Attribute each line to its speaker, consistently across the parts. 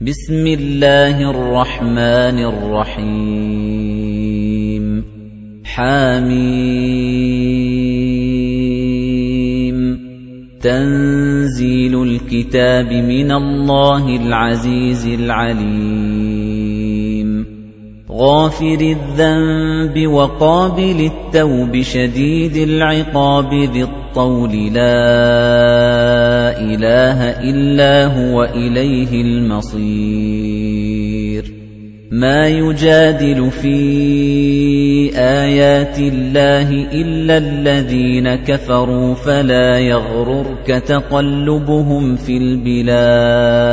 Speaker 1: بِسْمِ اللَّهِ الرَّحْمَٰنِ الرَّحِيمِ. حم تنزيل الكتاب من الله العزيز العليم. غافر الذنب وقابل التوب شديد العقاب ذي الطول. لا إله إلا هو إليه المصير. ما يجادل في آيات الله إلا الذين كفروا فلا يغررك تقلبهم في البلاد.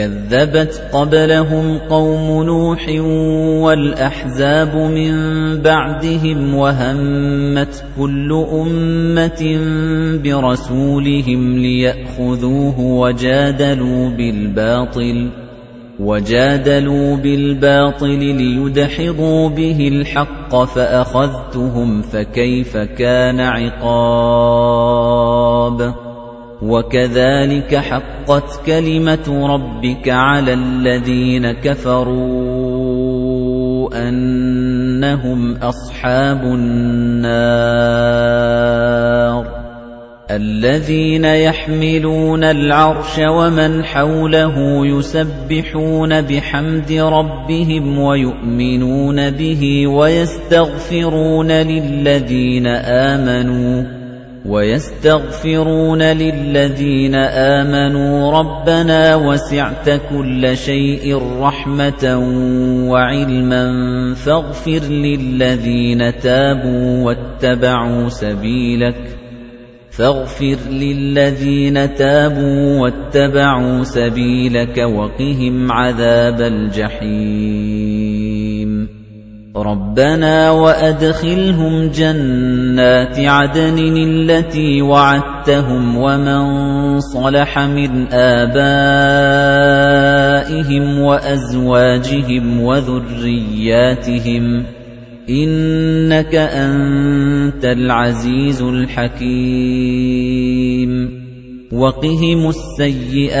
Speaker 1: كذبت قبلهم قوم نوح والأحزاب من بعدهم وهمت كل أمة برسولهم ليأخذوه وجادلوا بالباطل وَجَادَلُوا بِالْبَاطِلِ لِيُدْحِضُوا بِهِ الْحَقَّ فَأَخَذْتُهُمْ فَكَيْفَ كَانَ عِقَابِ؟ وَكَذَلِكَ حَقَّتْ كَلِمَةُ رَبِّكَ عَلَى الَّذِينَ كَفَرُوا أَنَّهُمْ أَصْحَابُ النَّارِ الَّذِينَ يَحْمِلُونَ الْعَرْشَ وَمَنْ حَوْلَهُ يُسَبِّحُونَ بِحَمْدِ رَبِّهِمْ وَيُؤْمِنُونَ بِهِ وَيَسْتَغْفِرُونَ لِلَّذِينَ آمَنُوا وَيَسْتَغْفِرُونَ لِلَّذِينَ آمَنُوا رَبَّنَا وَسِعْتَ كُلَّ شَيْءٍ رَحْمَةً وَعِلْمًا فَاغْفِرْ لِلَّذِينَ تَابُوا وَاتَّبَعُوا سَبِيلَكَ فاغفر للذين تابوا واتبعوا سبيلك وقهم عذاب الجحيم ربنا وأدخلهم جنات عدن التي وعدتهم ومن صلح من آبائهم وأزواجهم وذرياتهم إِنَّكَ أَنتَ الْعَزِيزُ الْحَكِيمُ وَقِهِمُ السَّيِّئَاتِ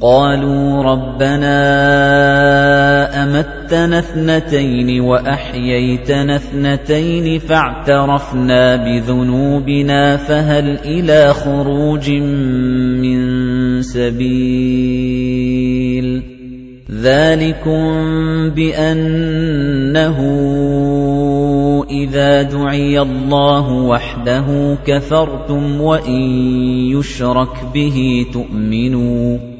Speaker 1: قَالُوا رَبَّنَا أَمَتَّنَا اثْنَتَيْنِ وَأَحْيَيْتَنَا اثْنَتَيْنِ فَاعْتَرَفْنَا بِذُنُوبِنَا فَهَلْ إِلَىٰ خُرُوجٍ مِّن سَبِيلٍ ذَلِكُم بِأَنَّهُ إِذَا دُعِيَ اللَّهُ وَحْدَهُ كَفَرْتُمْ وَإِن يُشْرَكْ بِهِ تُؤْمِنُوا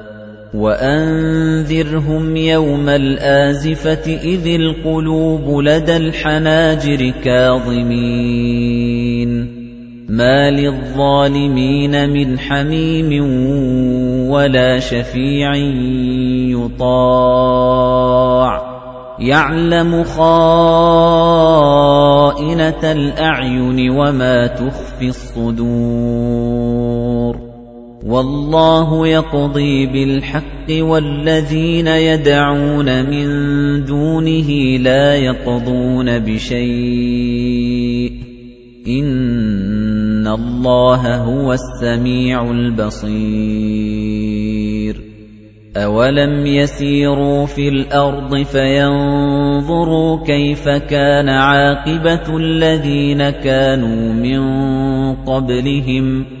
Speaker 1: وَأَنذِرْهُمْ يَوْمَ الْآزِفَةِ إِذِ الْقُلُوبُ لَدَى الْحَنَاجِرِ كَاظِمِينَ مَا لِلظَّالِمِينَ مِنْ حَمِيمٍ وَلَا شَفِيعٍ يُطَاعُ يَعْلَمُ خَائِنَةَ الْأَعْيُنِ وَمَا تُخْفِي الصُّدُورُ وَاللَّهُ يَقْضِي بِالْحَقِّ وَالَّذِينَ يَدْعُونَ مِن دُونِهِ لَا يَقْضُونَ بِشَيْءٍ. إِنَّ اللَّهَ هُوَ السَّمِيعُ الْبَصِيرُ. أَوَلَمْ يَسِيرُوا فِي الْأَرْضِ فَيَنظُرُوا كَيْفَ كَانَ عَاقِبَةُ الَّذِينَ كَانُوا مِن قَبْلِهِمْ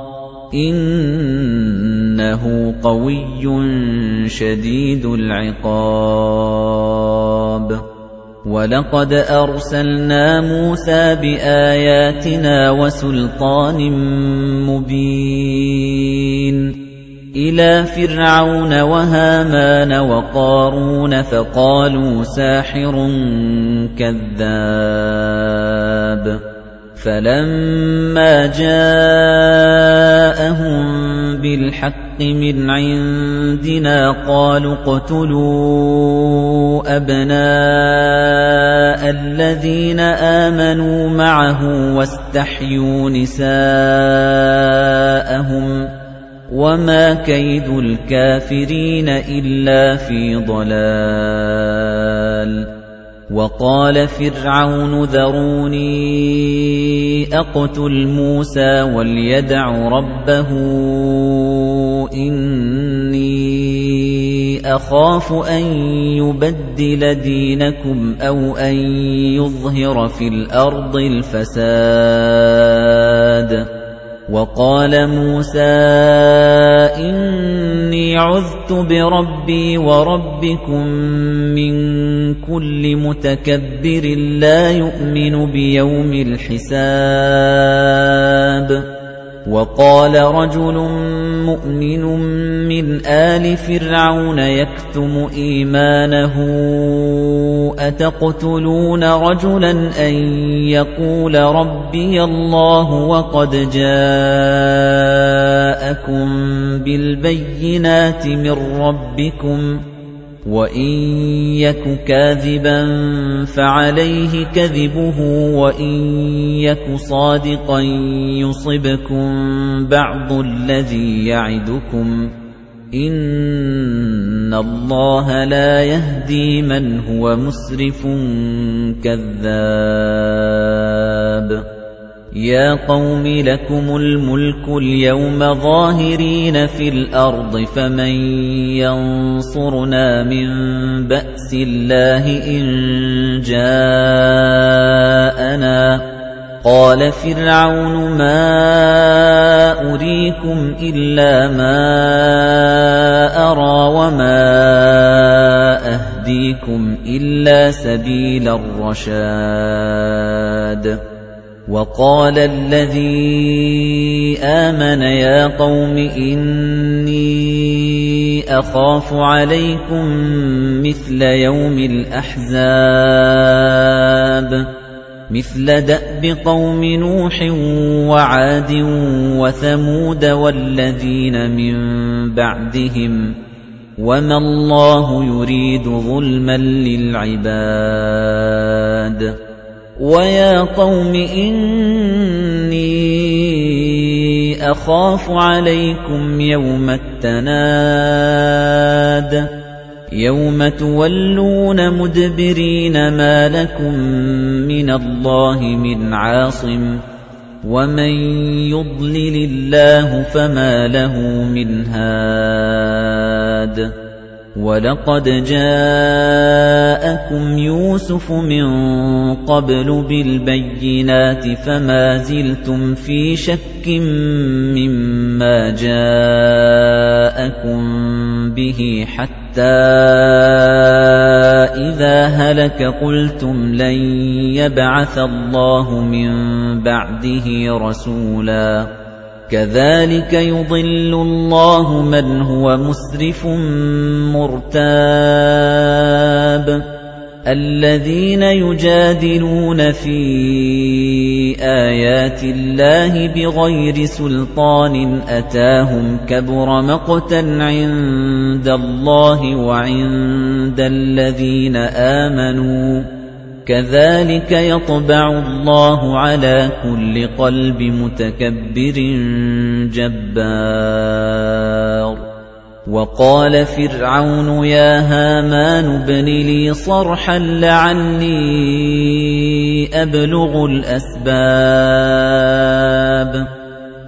Speaker 1: إِنَّهُ قَوِيٌّ شَدِيدُ الْعِقَابِ. وَلَقَدْ أَرْسَلْنَا مُوسَىٰ بِآيَاتِنَا وَسُلْطَانٍ مُّبِينٍ. إِلَىٰ فِرْعَوْنَ وَهَامَانَ وَقَارُونَ فَقَالُوا سَاحِرٌ كَذَّابٌ. فَلَمَّا جَاءَهُم بِالْحَقِّ مِنْ عِندِنَا قَالُوا اقْتُلُوا أَبْنَاءَ الَّذِينَ آمَنُوا مَعَهُ وَاسْتَحْيُوا نِسَاءَهُمْ ۚ وَمَا كَيْدُ الْكَافِرِينَ إِلَّا فِي ضَلَالٍ وَقَالَ فِرْعَوْنُ ذَرُونِي أَقْتُلْ مُوسَىٰ وَلْيَدْعُ رَبَّهُ إِنِّي أَخَافُ أَن يُبَدِّلَ دِينَكُمْ أَوْ أَن يُظْهِرَ فِي الْأَرْضِ الْفَسَادَ. وَقَالَ مُوسَىٰ إِنِّي عُذْتُ بِرَبِّي وَرَبِّكُم مِّن كُلِّ مُتَكَبِّرٍ لَّا يُؤْمِنُ بِيَوْمِ الْحِسَابِ. وَقَالَ رَجُلٌ مُّؤْمِنٌ مِّنْ آلِ فِرْعَوْنَ يَكْتُمُ إِيمَانَهُ أَتَقْتُلُونَ رَجُلًا أَن يَقُولَ رَبِّيَ اللَّهُ وَقَدْ جَاءَكُم بِالْبَيِّنَاتِ مِن رَّبِّكُمْ ۖ؟ وَإِن يَكُ كَاذِبًا فَعَلَيْهِ كَذِبُهُ وَإِن يَكُ صَادِقًا يُصِبْكُم بَعْضُ الَّذِي يَعِدُكُمْ ۖ إِنَّ اللَّهَ لَا يَهْدِي مَنْ هُوَ مُسْرِفٌ كَذَّابٌ يَا قَوْمِ لَكُمُ الْمُلْكُ الْيَوْمَ ظَاهِرِينَ فِي الْأَرْضِ فَمَن يَنصُرُنَا مِن بَأْسِ اللَّهِ إِن جَاءَنَا قَالَ فِرْعَوْنُ مَا أُرِيكُمْ إِلَّا مَا أَرَىٰ وَمَا أَهْدِيكُمْ إِلَّا سَبِيلَ الرَّشَادِ وَقَالَ الَّذِي آمَنَ يَا قَوْمِ إِنِّي أَخَافُ عَلَيْكُمْ مِثْلَ يَوْمِ الْأَحْزَابِ مِثْلَ دَأْبِ قَوْمِ نُوحٍ وَعَادٍ وَثَمُودَ وَالَّذِينَ مِن بَعْدِهِمْ وَمَا اللَّهُ يُرِيدُ ظُلْمًا لِّلْعِبَادِ. وَيَا قَوْمِ إِنِّي أَخَافُ عَلَيْكُمْ يَوْمَ التَّنَادِ يَوْمَ تُوَلُّونَ مُدْبِرِينَ مَا لَكُم مِّنَ اللَّهِ مِنْ عَاصِمٍ وَمَن يُضْلِلِ اللَّهُ فَمَا لَهُ مِنْ هَادٍ وَلَقَدْ جَاءَكُمْ يُوسُفُ مِن قَبْلُ بِالْبَيِّنَاتِ فَمَا زِلْتُمْ فِي شَكٍّ مِّمَّا جَاءَكُم بِهِ حَتَّىٰ إِذَا هَلَكَ قُلْتُمْ لَن يَبْعَثَ اللَّهُ مِن بَعْدِهِ رَسُولًا كَذَلِكَ يُضِلُّ اللَّهُ مَنْ هُوَ مُسْرِفٌ مُرْتَابٌ. الَّذِينَ يُجَادِلُونَ فِي آيَاتِ اللَّهِ بِغَيْرِ سُلْطَانٍ أَتَاهُمْ كَبُرَ مَقْتًا عِندَ اللَّهِ وَعِندَ الَّذِينَ آمَنُوا. كَذَلِكَ يَطْبَعُ اللَّهُ عَلَى كُلِّ قَلْبِ مُتَكَبِّرٍ جَبَّارٍ. وَقَالَ فِرْعَوْنُ يَا هَامَانُ ابْنِ لِي صَرْحًا لَّعَلِّي أَبْلُغُ الْأَسْبَابَ.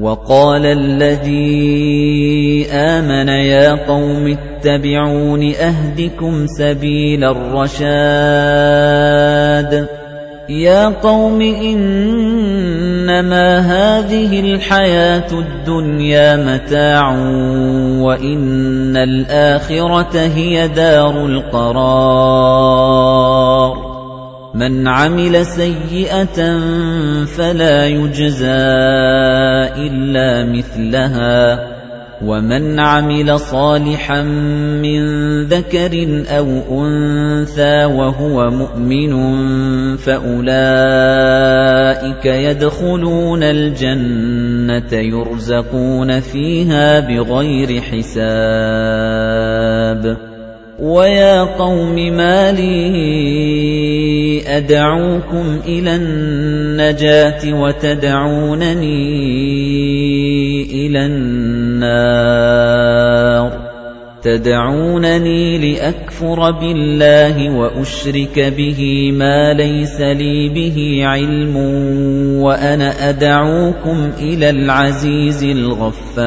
Speaker 1: وَقَالَ الَّذِي آمَنَ يَا قَوْمِ اتَّبِعُونِ أَهْدِكُمْ سَبِيلَ الرَّشَادِ يَا قَوْمِ إِنَّمَا هَٰذِهِ الْحَيَاةُ الدُّنْيَا مَتَاعٌ وَإِنَّ الْآخِرَةَ هِيَ دَارُ الْقَرَارِ مَنْ عَمِلَ سَيِّئَةً فَلَا يُجْزَىٰ إِلَّا مِثْلَهَا. وَمَنْ عَمِلَ صَالِحًا مِّن ذَكَرٍ أَوْ أُنثَىٰ وَهُوَ مُؤْمِنٌ فَأُولَٰئِكَ يَدْخُلُونَ الْجَنَّةَ يُرْزَقُونَ فِيهَا بِغَيْرِ حِسَابٍ. وَيَا قَوْمِ مَا لِي أَدْعُوكُمْ إِلَى النَّجَاةِ وَتَدْعُونَنِي إِلَى النَّارِ تَدْعُونَنِي لِأَكْفُرَ بِاللَّهِ وَأُشْرِكَ بِهِ مَا لَيْسَ لِي بِهِ عِلْمٌ وَأَنَا أَدْعُوكُمْ إِلَى الْعَزِيزِ الْغَفَّارِ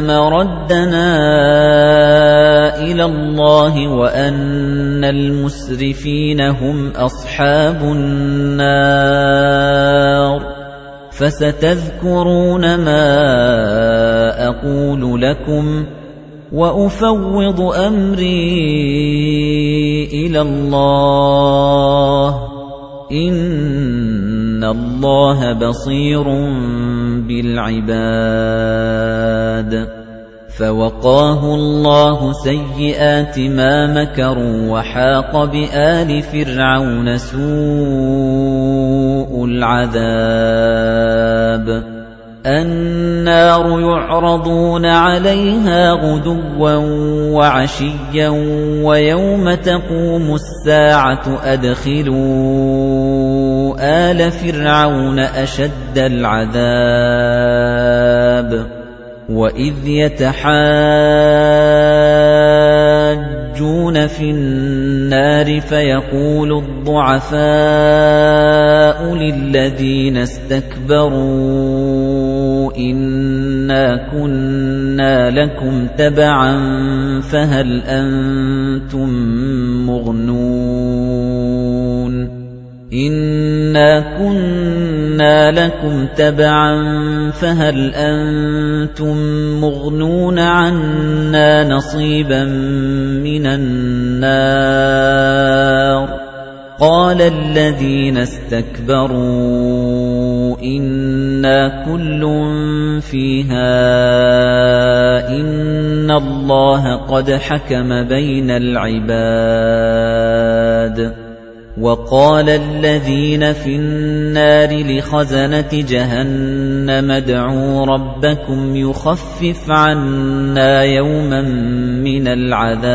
Speaker 1: مَرَدَّنَا إِلَى اللَّهِ وَأَنَّ الْمُسْرِفِينَ هُمْ أَصْحَابُ النَّارِ فَسَتَذْكُرُونَ مَا أَقُولُ لَكُمْ وَأُفَوِّضُ أَمْرِي إِلَى اللَّهِ إِنَّ اللَّهَ بَصِيرٌ بِالْعِبَادِ. فَوَقَاهُ اللَّهُ سَيِّئَاتِ مَا مَكَرُوا وَحَاقَ بِآلِ فِرْعَوْنَ سُوءُ الْعَذَابِ. النَّارُ يُعْرَضُونَ عَلَيْهَا غُدُوًّا وَعَشِيًّا وَيَوْمَ تَقُومُ السَّاعَةُ أَدْخِلُوا آلَ فِرْعَوْنَ أَشَدَّ الْعَذَابِ وَإِذْ يَتَحَاجُّونَ فِي النَّارِ فَيَقُولُ الضُّعَفَاءُ لِلَّذِينَ اسْتَكْبَرُوا إِنَّا كُنَّا لَكُمْ تَبَعًا فَهَلْ أَنتُم مُّغْنُونَ إِنَّا كُنَّا لَكُمْ تَبَعًا فَهَلْ أَنتُم مُّغْنُونَ عَنَّا نَصِيبًا مِّنَ النَّارِ قَالَ الَّذِينَ اسْتَكْبَرُوا إِنَّا كُلٌّ فِيهَا إِنَّ اللَّهَ قَدْ حَكَمَ بَيْنَ الْعِبَادِ وَقَالَ الَّذِينَ فِي النَّارِ لِخَزَنَةِ جَهَنَّمَ ادْعُوا رَبَّكُمْ يُخَفِّفْ عَنَّا يَوْمًا مِنَ الْعَذَابِ.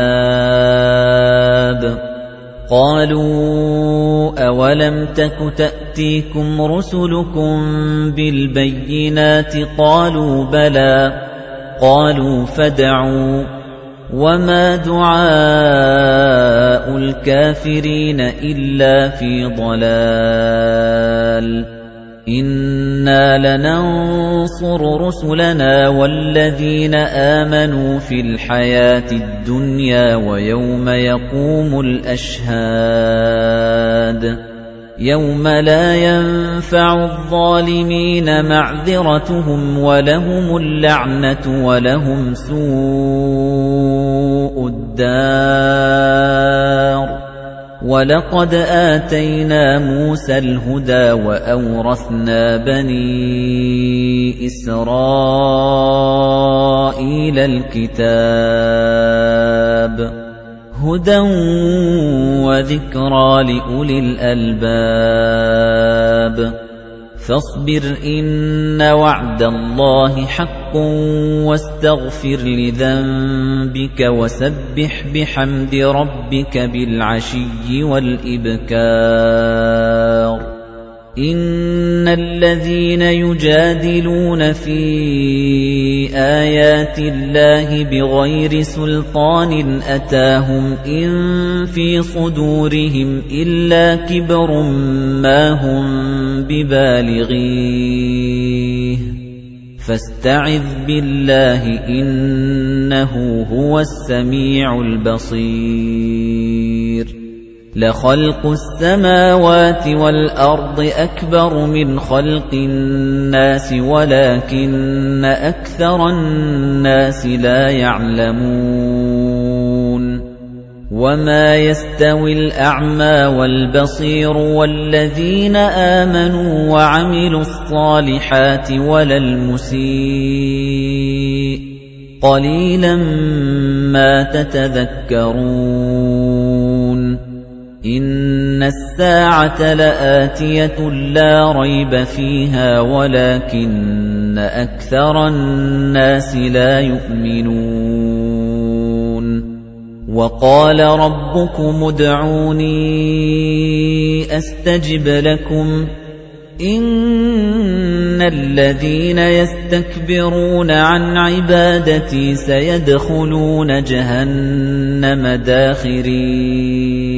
Speaker 1: قَالُوا أَوَلَمْ تَكُ تَأْتِيكُمْ رُسُلُكُم بِالْبَيِّنَاتِ؟ قَالُوا بَلَى. قَالُوا فَادْعُوا وَمَا دُعَاءُ الْكَافِرِينَ إِلَّا فِي ضَلَالٍ إِنَّا لَنَنصُرُ رُسُلَنَا وَالَّذِينَ آمَنُوا فِي الْحَيَاةِ الدُّنْيَا وَيَوْمَ يَقُومُ الْأَشْهَادُ يَوْمَ لَا يَنفَعُ الظَّالِمِينَ مَعْذِرَتُهُمْ وَلَهُمُ اللَّعْنَةُ وَلَهُمْ سُوءُ الدَّارِ وَلَقَدْ آتَيْنَا مُوسَى الْهُدَى وَأَوْرَثْنَا بَنِي إِسْرَائِيلَ الْكِتَابَ هُدًى وَذِكْرَى لِأُولِي الْأَلْبَابِ فاصبر إن وعد الله حق واستغفر لذنبك وسبح بحمد ربك بالعشي والإبكار إن الذين يجادلون في آيات الله بغير سلطان أتاهم إن في صدورهم إلا كبر ما هم ببالغيه فاستعذ بالله إنه هو السميع البصير لَخَلْقُ السَّمَاوَاتِ وَالْأَرْضِ أَكْبَرُ مِنْ خَلْقِ النَّاسِ وَلَكِنَّ أَكْثَرَ النَّاسِ لَا يَعْلَمُونَ وَمَا يَسْتَوِي الْأَعْمَى وَالْبَصِيرُ وَالَّذِينَ آمَنُوا وَعَمِلُوا الصَّالِحَاتِ وَلَا الْمُسِيءُ قَلِيلًا مَا تَتَذَكَّرُونَ إِنَّ السَّاعَةَ لَآتِيَةٌ لَا رَيْبَ فِيهَا وَلَكِنَّ أَكْثَرَ النَّاسِ لَا يُؤْمِنُونَ وَقَالَ رَبُّكُمُ ادْعُونِي أَسْتَجِبْ لَكُمْ إِنَّ الَّذِينَ يَسْتَكْبِرُونَ عَنْ عِبَادَتِي سَيَدْخُلُونَ جَهَنَّمَ دَاخِرِينَ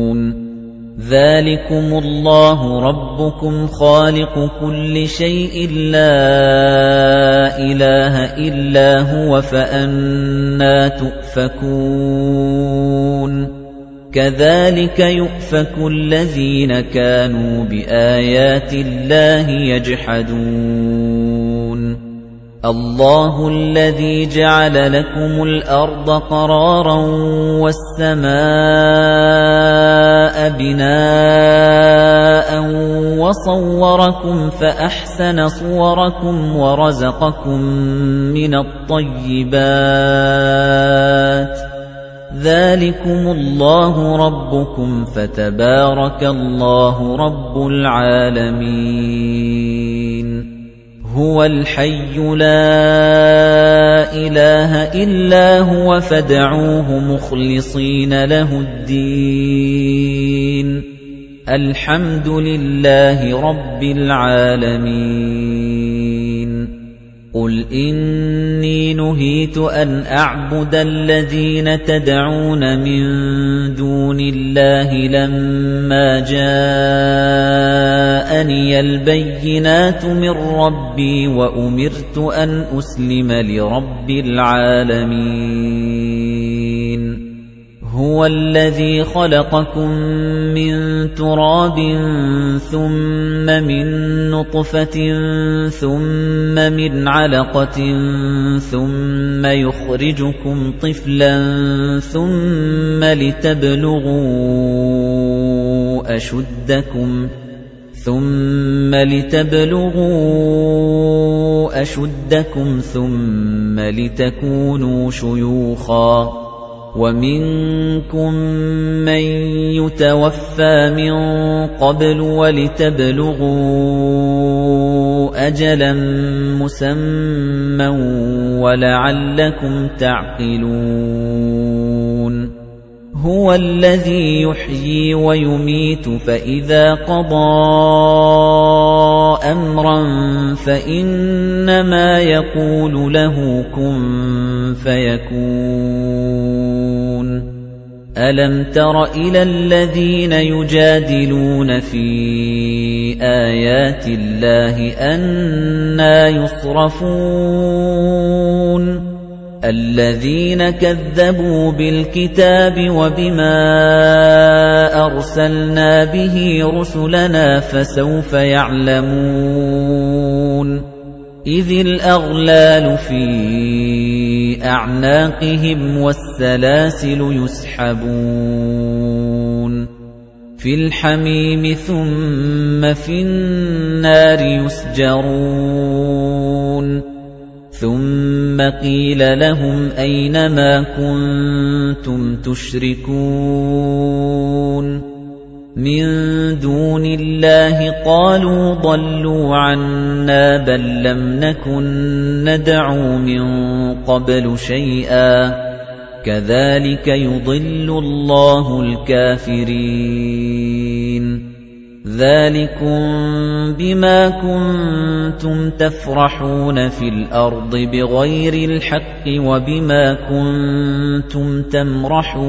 Speaker 1: ذَلِكُمُ اللَّهُ رَبُّكُمْ خَالِقُ كُلِّ شَيْءٍ لَّا إِلَٰهَ إِلَّا هُوَ فَأَنَّىٰ تُؤْفَكُونَ كَذَلِكَ يُؤْفَكُ الَّذِينَ كَانُوا بِآيَاتِ اللَّهِ يَجْحَدُونَ اللَّهُ الَّذِي جَعَلَ لَكُمُ الْأَرْضَ قَرَارًا وَالسَّمَاءَ بِنَاءً وَصَوَّرَكُمْ فَأَحْسَنَ صُوَرَكُمْ وَرَزَقَكُم مِّنَ الطَّيِّبَاتِ ذَلِكُمُ اللَّهُ رَبُّكُمْ فَتَبَارَكَ اللَّهُ رَبُّ الْعَالَمِينَ هُوَ الْحَيُّ لَا إِلَٰهَ إِلَّا هُوَ فَادْعُوهُ مُخْلِصِينَ لَهُ الدِّينَ. الْحَمْدُ لِلَّهِ رَبِّ الْعَالَمِينَ. قُلْ إِنِّي نُهِيتُ أَنْ أَعْبُدَ الَّذِينَ تَدْعُونَ مِن دُونِ اللَّهِ لَمَّا جَاءَنِيَ الْبَيِّنَاتُ مِن رَّبِّي وَأُمِرْتُ أَنْ أُسْلِمَ لِرَبِّ الْعَالَمِينَ هُوَ الَّذِي خَلَقَكُم مِّن تُرَابٍ ثُمَّ مِن نُّطْفَةٍ ثُمَّ مِنْ عَلَقَةٍ ثُمَّ يُخْرِجُكُمْ طِفْلًا ثُمَّ لِتَبْلُغُوا أَشُدَّكُمْ ثُمَّ لِتَبْلُغُوا أَشُدَّكُمْ ثُمَّ لِتَكُونُوا شُيُوخًا وَمِنكُم مَّن يُتَوَفَّىٰ مِن قَبْلُ وَلِتَبْلُغُوا أَجَلًا مُّسَمًّى وَلَعَلَّكُمْ تَعْقِلُونَ هُوَ الَّذِي يُحْيِي وَيُمِيتُ فَإِذَا قَضَىٰ أَمْرًا فَإِنَّمَا يَقُولُ لَهُ كُن فَيَكُونُ. أَلَمْ تَرَ إِلَى الَّذِينَ يُجَادِلُونَ فِي آيَاتِ اللَّهِ أَنَّىٰ يُصْرَفُونَ؟ الَّذِينَ كَذَّبُوا بِالْكِتَابِ وَبِمَا أَرْسَلْنَا بِهِ رُسُلَنَا فَسَوْفَ يَعْلَمُونَ. إِذِ الْأَغْلَالُ فِي أَعْنَاقِهِمْ وَالسَّلَاسِلُ يُسْحَبُونَ. فِي الْحَمِيمِ ثُمَّ فِي النَّارِ يُسْجَرُونَ. ثُمَّ قِيلَ لَهُمْ أَيْنَ مَا كُنتُمْ تُشْرِكُونَ مِن دُونِ اللَّهِ قَالُوا ضَلُّوا عَنَّا بَل لَّمْ نَكُن نَّدْعُو مِن قَبْلُ شَيْئًا كَذَلِكَ يُضِلُّ اللَّهُ الْكَافِرِينَ ذَلِكُم بِمَا كُنتُمْ تَفْرَحُونَ فِي الْأَرْضِ بِغَيْرِ الْحَقِّ وَبِمَا كُنتُمْ تَمْرَحُونَ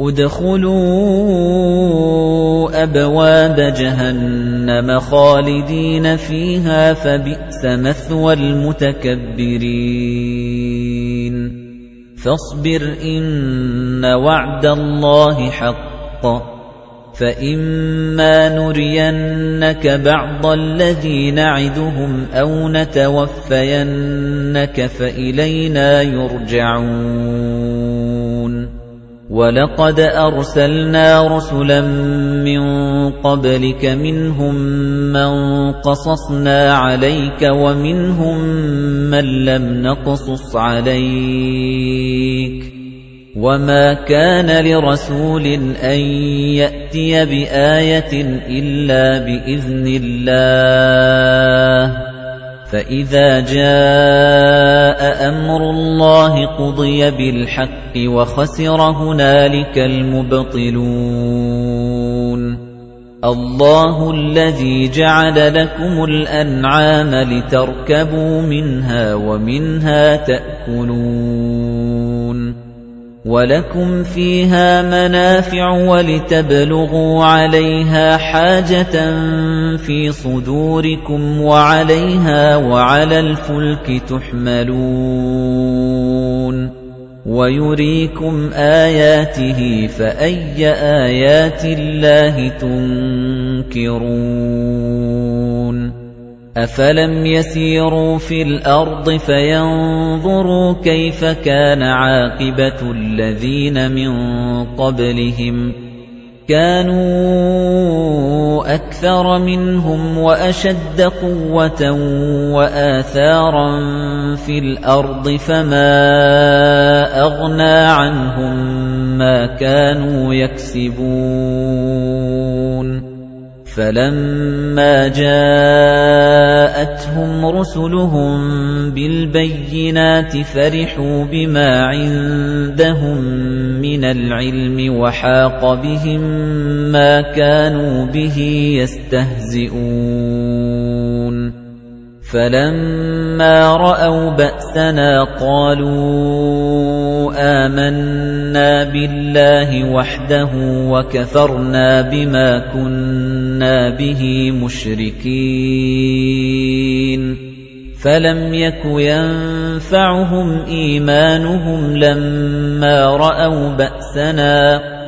Speaker 1: ادْخُلُوا أَبْوَابَ جَهَنَّمَ خَالِدِينَ فِيهَا فَبِئْسَ مَثْوَى الْمُتَكَبِّرِينَ فَاصْبِرْ إِنَّ وَعْدَ اللَّهِ حَقٌّ فَإِمَّا نُرِيَنَّكَ بَعْضَ الَّذِي نَعِدُهُمْ أَوْ نَتَوَفَّيَنَّكَ فَإِلَيْنَا يُرْجَعُونَ وَلَقَدْ أَرْسَلْنَا رُسُلًا مِّن قَبْلِكَ مِنْهُم مَّن قَصَصْنَا عَلَيْكَ وَمِنْهُم مَّن لَّمْ نَقْصُصْ عَلَيْكَ وَمَا كَانَ لِرَسُولٍ أَن يَأْتِيَ بِآيَةٍ إِلَّا بِإِذْنِ اللَّهِ فَإِذَا جَاءَ أَمْرُ اللَّهِ قُضِيَ بِالْحَقِّ وَخَسِرَ هُنَالِكَ الْمُبْطِلُونَ اللَّهُ الَّذِي جَعَلَ لَكُمُ الْأَنْعَامَ لِتَرْكَبُوا مِنْهَا وَمِنْهَا تَأْكُلُونَ وَلَكُمْ فِيهَا مَنَافِعُ وَلِتَبْلُغُوا عَلَيْهَا حَاجَةً فِي صُدُورِكُمْ وَعَلَيْهَا وَعَلَى الْفُلْكِ تُحْمَلُونَ وَيُرِيكُمْ آيَاتِهِ فَأَيَّ آيَاتِ اللَّهِ تُنكِرُونَ أَفَلَمْ يَسِيرُوا فِي الْأَرْضِ فَيَنظُرُوا كَيْفَ كَانَ عَاقِبَةُ الَّذِينَ مِن قَبْلِهِمْ كَانُوا أَكْثَرَ مِنْهُمْ وَأَشَدَّ قُوَّةً وَآثَارًا فِي الْأَرْضِ فَمَا أَغْنَىٰ عَنْهُم مَّا كَانُوا يَكْسِبُونَ فَلَمَّا جَاءَتْهُمْ رُسُلُهُم بِالْبَيِّنَاتِ فَرِحُوا بِمَا عِندَهُم مِّنَ الْعِلْمِ وَحَاقَ بِهِم مَّا كَانُوا بِهِ يَسْتَهْزِئُونَ. فَلَمَّا رَأَوْا بَأْسَنَا قَالُوا آمَنَّا بِاللَّهِ وَحْدَهُ وَكَفَرْنَا بِمَا كُنَّا بِهِ مُشْرِكِينَ. فَلَمْ يَكُ يَنفَعُهُمْ إِيمَانُهُمْ لَمَّا رَأَوْا بَأْسَنَا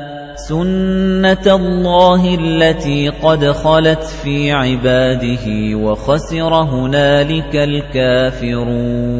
Speaker 1: سُنَّةَ اللَّهِ الَّتِي قَدْ خَلَتْ فِي عِبَادِهِ وَخَسِرَ هُنَالِكَ الْكَافِرُونَ